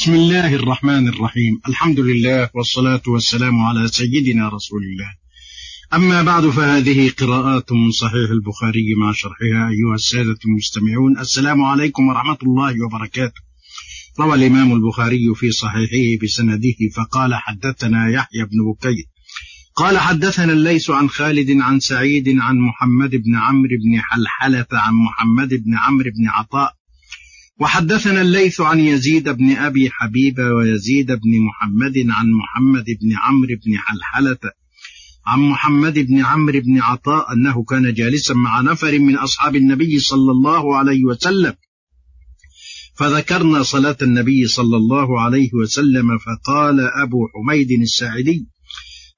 بسم الله الرحمن الرحيم. الحمد لله والصلاة والسلام على سيدنا رسول الله. أما بعد فهذه قراءات من صحيح البخاري مع شرحها أيها السادة المستمعون. السلام عليكم ورحمة الله وبركاته. روى الإمام البخاري في صحيحه بسنده فقال حدثنا يحيى بن بكير. قال حدثنا الليث عن خالد عن سعيد عن محمد بن عمرو بن حلحلة عن محمد بن عمرو بن عطاء وحدثنا الليث عن يزيد بن أبي حبيبة ويزيد بن محمد عن محمد بن عمرو بن حلحلة عن محمد بن عمرو بن عطاء أنه كان جالسا مع نفر من أصحاب النبي صلى الله عليه وسلم. فذكرنا صلاة النبي صلى الله عليه وسلم فقال أبو حميد الساعدي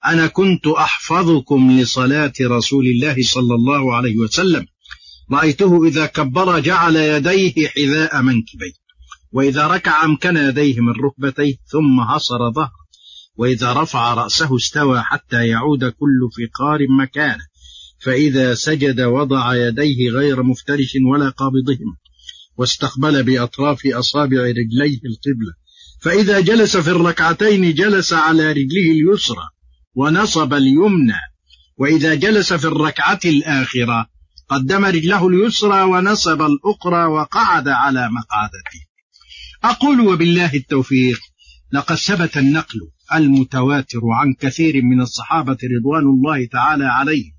أنا كنت أحفظكم لصلاة رسول الله صلى الله عليه وسلم. رأيته إذا كبر جعل يديه حذاء منكبيه وإذا ركع أمكن يديه من ركبتيه ثم حصر ظهره وإذا رفع رأسه استوى حتى يعود كل فقار مكانه فإذا سجد وضع يديه غير مفترش ولا قابضهما واستقبل بأطراف أصابع رجليه القبلة فإذا جلس في الركعتين جلس على رجله اليسرى ونصب اليمنى وإذا جلس في الركعة الآخرة قدم رجله اليسرى ونصب الأخرى وقعد على مقعدته. أقول وبالله التوفيق لقد ثبت النقل المتواتر عن كثير من الصحابة رضوان الله تعالى عليهم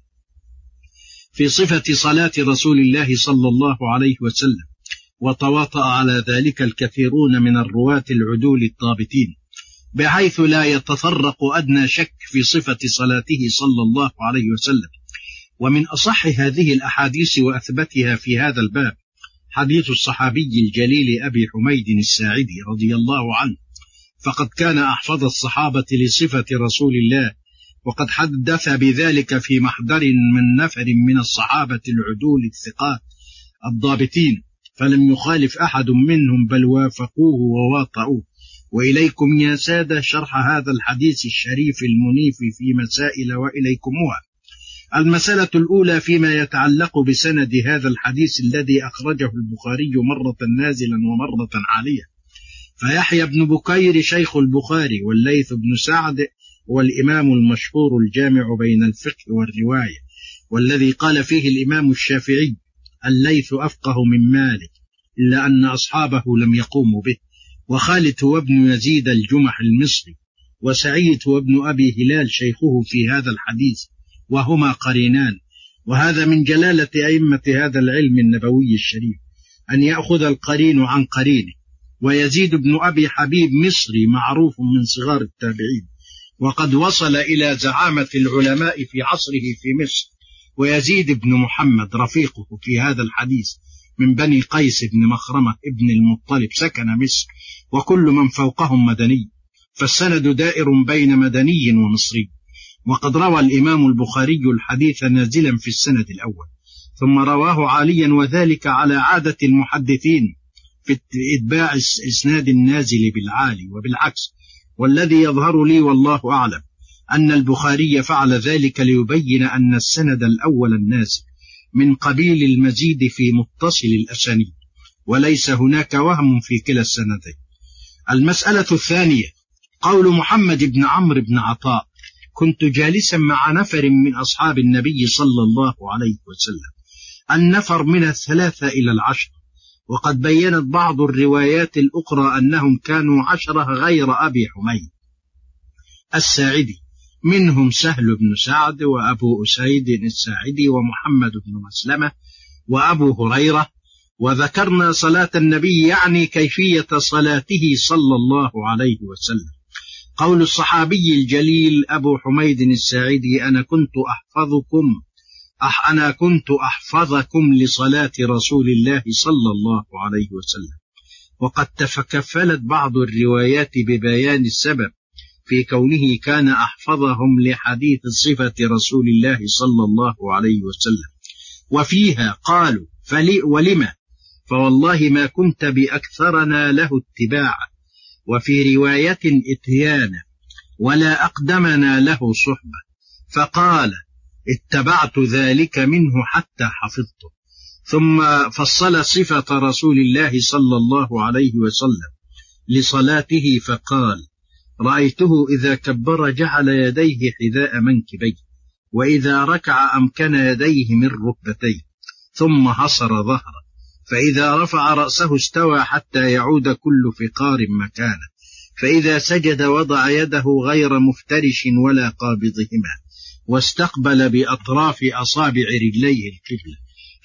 في صفة صلاة رسول الله صلى الله عليه وسلم وتواطأ على ذلك الكثيرون من الرواة العدول الضابطين بحيث لا يتطرق أدنى شك في صفة صلاته صلى الله عليه وسلم. ومن أصح هذه الأحاديث وأثبتها في هذا الباب حديث الصحابي الجليل أبي حميد الساعدي رضي الله عنه فقد كان أحفظ الصحابة لصفة رسول الله وقد حدث بذلك في محضر من نفر من الصحابة العدول الثقات الضابطين فلم يخالف أحد منهم بل وافقوه وواطؤوه. وإليكم يا سادة شرح هذا الحديث الشريف المنيف في مسائل وإليكمها المسألة الأولى فيما يتعلق بسند هذا الحديث الذي أخرجه البخاري مرة نازلا ومرة عالية. فيحيى بن بكير شيخ البخاري والليث بن سعد هو الإمام المشهور الجامع بين الفقه والرواية والذي قال فيه الإمام الشافعي الليث أفقه من مالك إلا أن أصحابه لم يقوموا به وخالد هو ابن يزيد الجمح المصري وسعيد هو ابن أبي هلال شيخه في هذا الحديث وهما قرينان. وهذا من جلالة أئمة هذا العلم النبوي الشريف أن يأخذ القرين عن قرينه. ويزيد بن أبي حبيب مصري معروف من صغار التابعين. وقد وصل إلى زعامة العلماء في عصره في مصر. ويزيد بن محمد رفيقه في هذا الحديث من بني قيس بن مخرمة ابن المطلب سكن مصر. وكل من فوقهم مدني. فالسند دائر بين مدني ومصري. وقد روى الإمام البخاري الحديث نازلا في السند الأول. ثم رواه عاليا وذلك على عادة المحدثين في إتباع إسناد النازل بالعالي وبالعكس. والذي يظهر لي والله أعلم أن البخاري فعل ذلك ليبين أن السند الأول النازل من قبيل المزيد في متصل الأسانيد وليس هناك وهم في كلا السندين. المسألة الثانية قول محمد بن عمرو بن عطاء كنت جالسا مع نفر من أصحاب النبي صلى الله عليه وسلم. النفر من الثلاثة إلى العشر. وقد بينت بعض الروايات الأخرى أنهم كانوا عشرة غير أبي حميد. الساعدي. منهم سهل بن سعد وأبو أسيد الساعدي ومحمد بن مسلمة وأبو هريرة. وذكرنا صلاة النبي يعني كيفية صلاته صلى الله عليه وسلم. قول الصحابي الجليل أبو حميد الساعدي أنا كنت أحفظكم أح أنا كنت أحفظكم لصلاة رسول الله صلى الله عليه وسلم. وقد تكفلت بعض الروايات ببيان السبب. في كونه كان أحفظهم لحديث صفة رسول الله صلى الله عليه وسلم. وفيها قالوا فلي ولما فوالله ما كنت بأكثرنا له اتباعا. وفي رواية إتيانا ولا أقدمنا له صحبة فقال اتبعت ذلك منه حتى حفظته ثم فصل صفة رسول الله صلى الله عليه وسلم لصلاته فقال رأيته إذا كبر جعل يديه حذاء منكبيه وإذا ركع أمكن يديه من ركبتيه ثم حصر ظهره. فإذا رفع رأسه استوى حتى يعود كل فقار مكانه. فإذا سجد وضع يده غير مفترش ولا قابضهما واستقبل بأطراف أصابع رجليه القبلة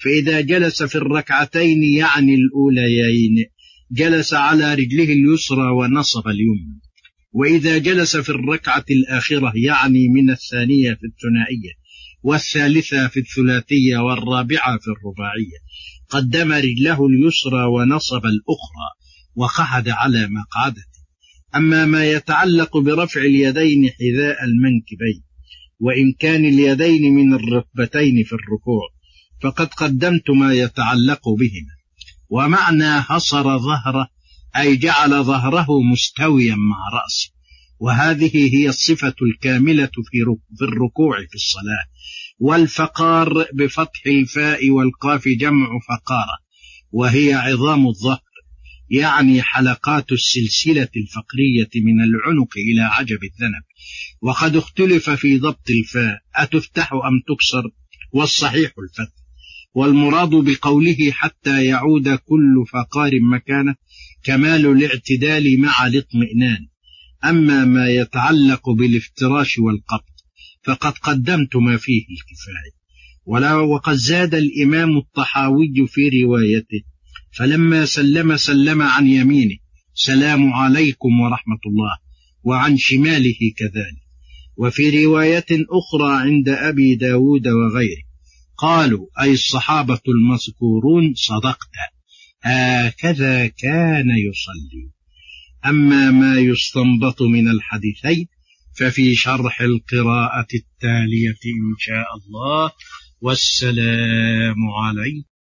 فإذا جلس في الركعتين يعني الأوليين جلس على رجله اليسرى ونصب اليمنى. وإذا جلس في الركعة الآخرة يعني من الثانية في الثنائية والثالثة في الثلاثية والرابعة في الرباعية. قدم رجله اليسرى ونصب الأخرى وقعد على مقعدته. أما ما يتعلق برفع اليدين حذاء المنكبين وإمكان اليدين من الركبتين في الركوع فقد قدمت ما يتعلق بهما. ومعنى حصر ظهره أي جعل ظهره مستويا مع رأسه. وهذه هي الصفة الكاملة في الركوع في الصلاة. والفقار بفتح الفاء والقاف جمع فقارة وهي عظام الظهر يعني حلقات السلسلة الفقرية من العنق إلى عجب الذنب. وقد اختلف في ضبط الفاء أتفتح أم تكسر؟ والصحيح الفتح. والمراد بقوله حتى يعود كل فقار مكانه كمال الاعتدال مع الاطمئنان. أما ما يتعلق بالافتراش والقبض فقد قدمت ما فيه الكفاية. ولا وقد زاد الإمام الطحاوي في روايته فلما سلم سلم عن يمينه سلام عليكم ورحمة الله وعن شماله كذلك. وفي رواية أخرى عند أبي داود وغيره قالوا أي الصحابة المذكورون صدقت. هكذا كان يصلي. أما ما يستنبط من الحديثين ففي شرح القراءة التالية إن شاء الله. والسلام عليكم.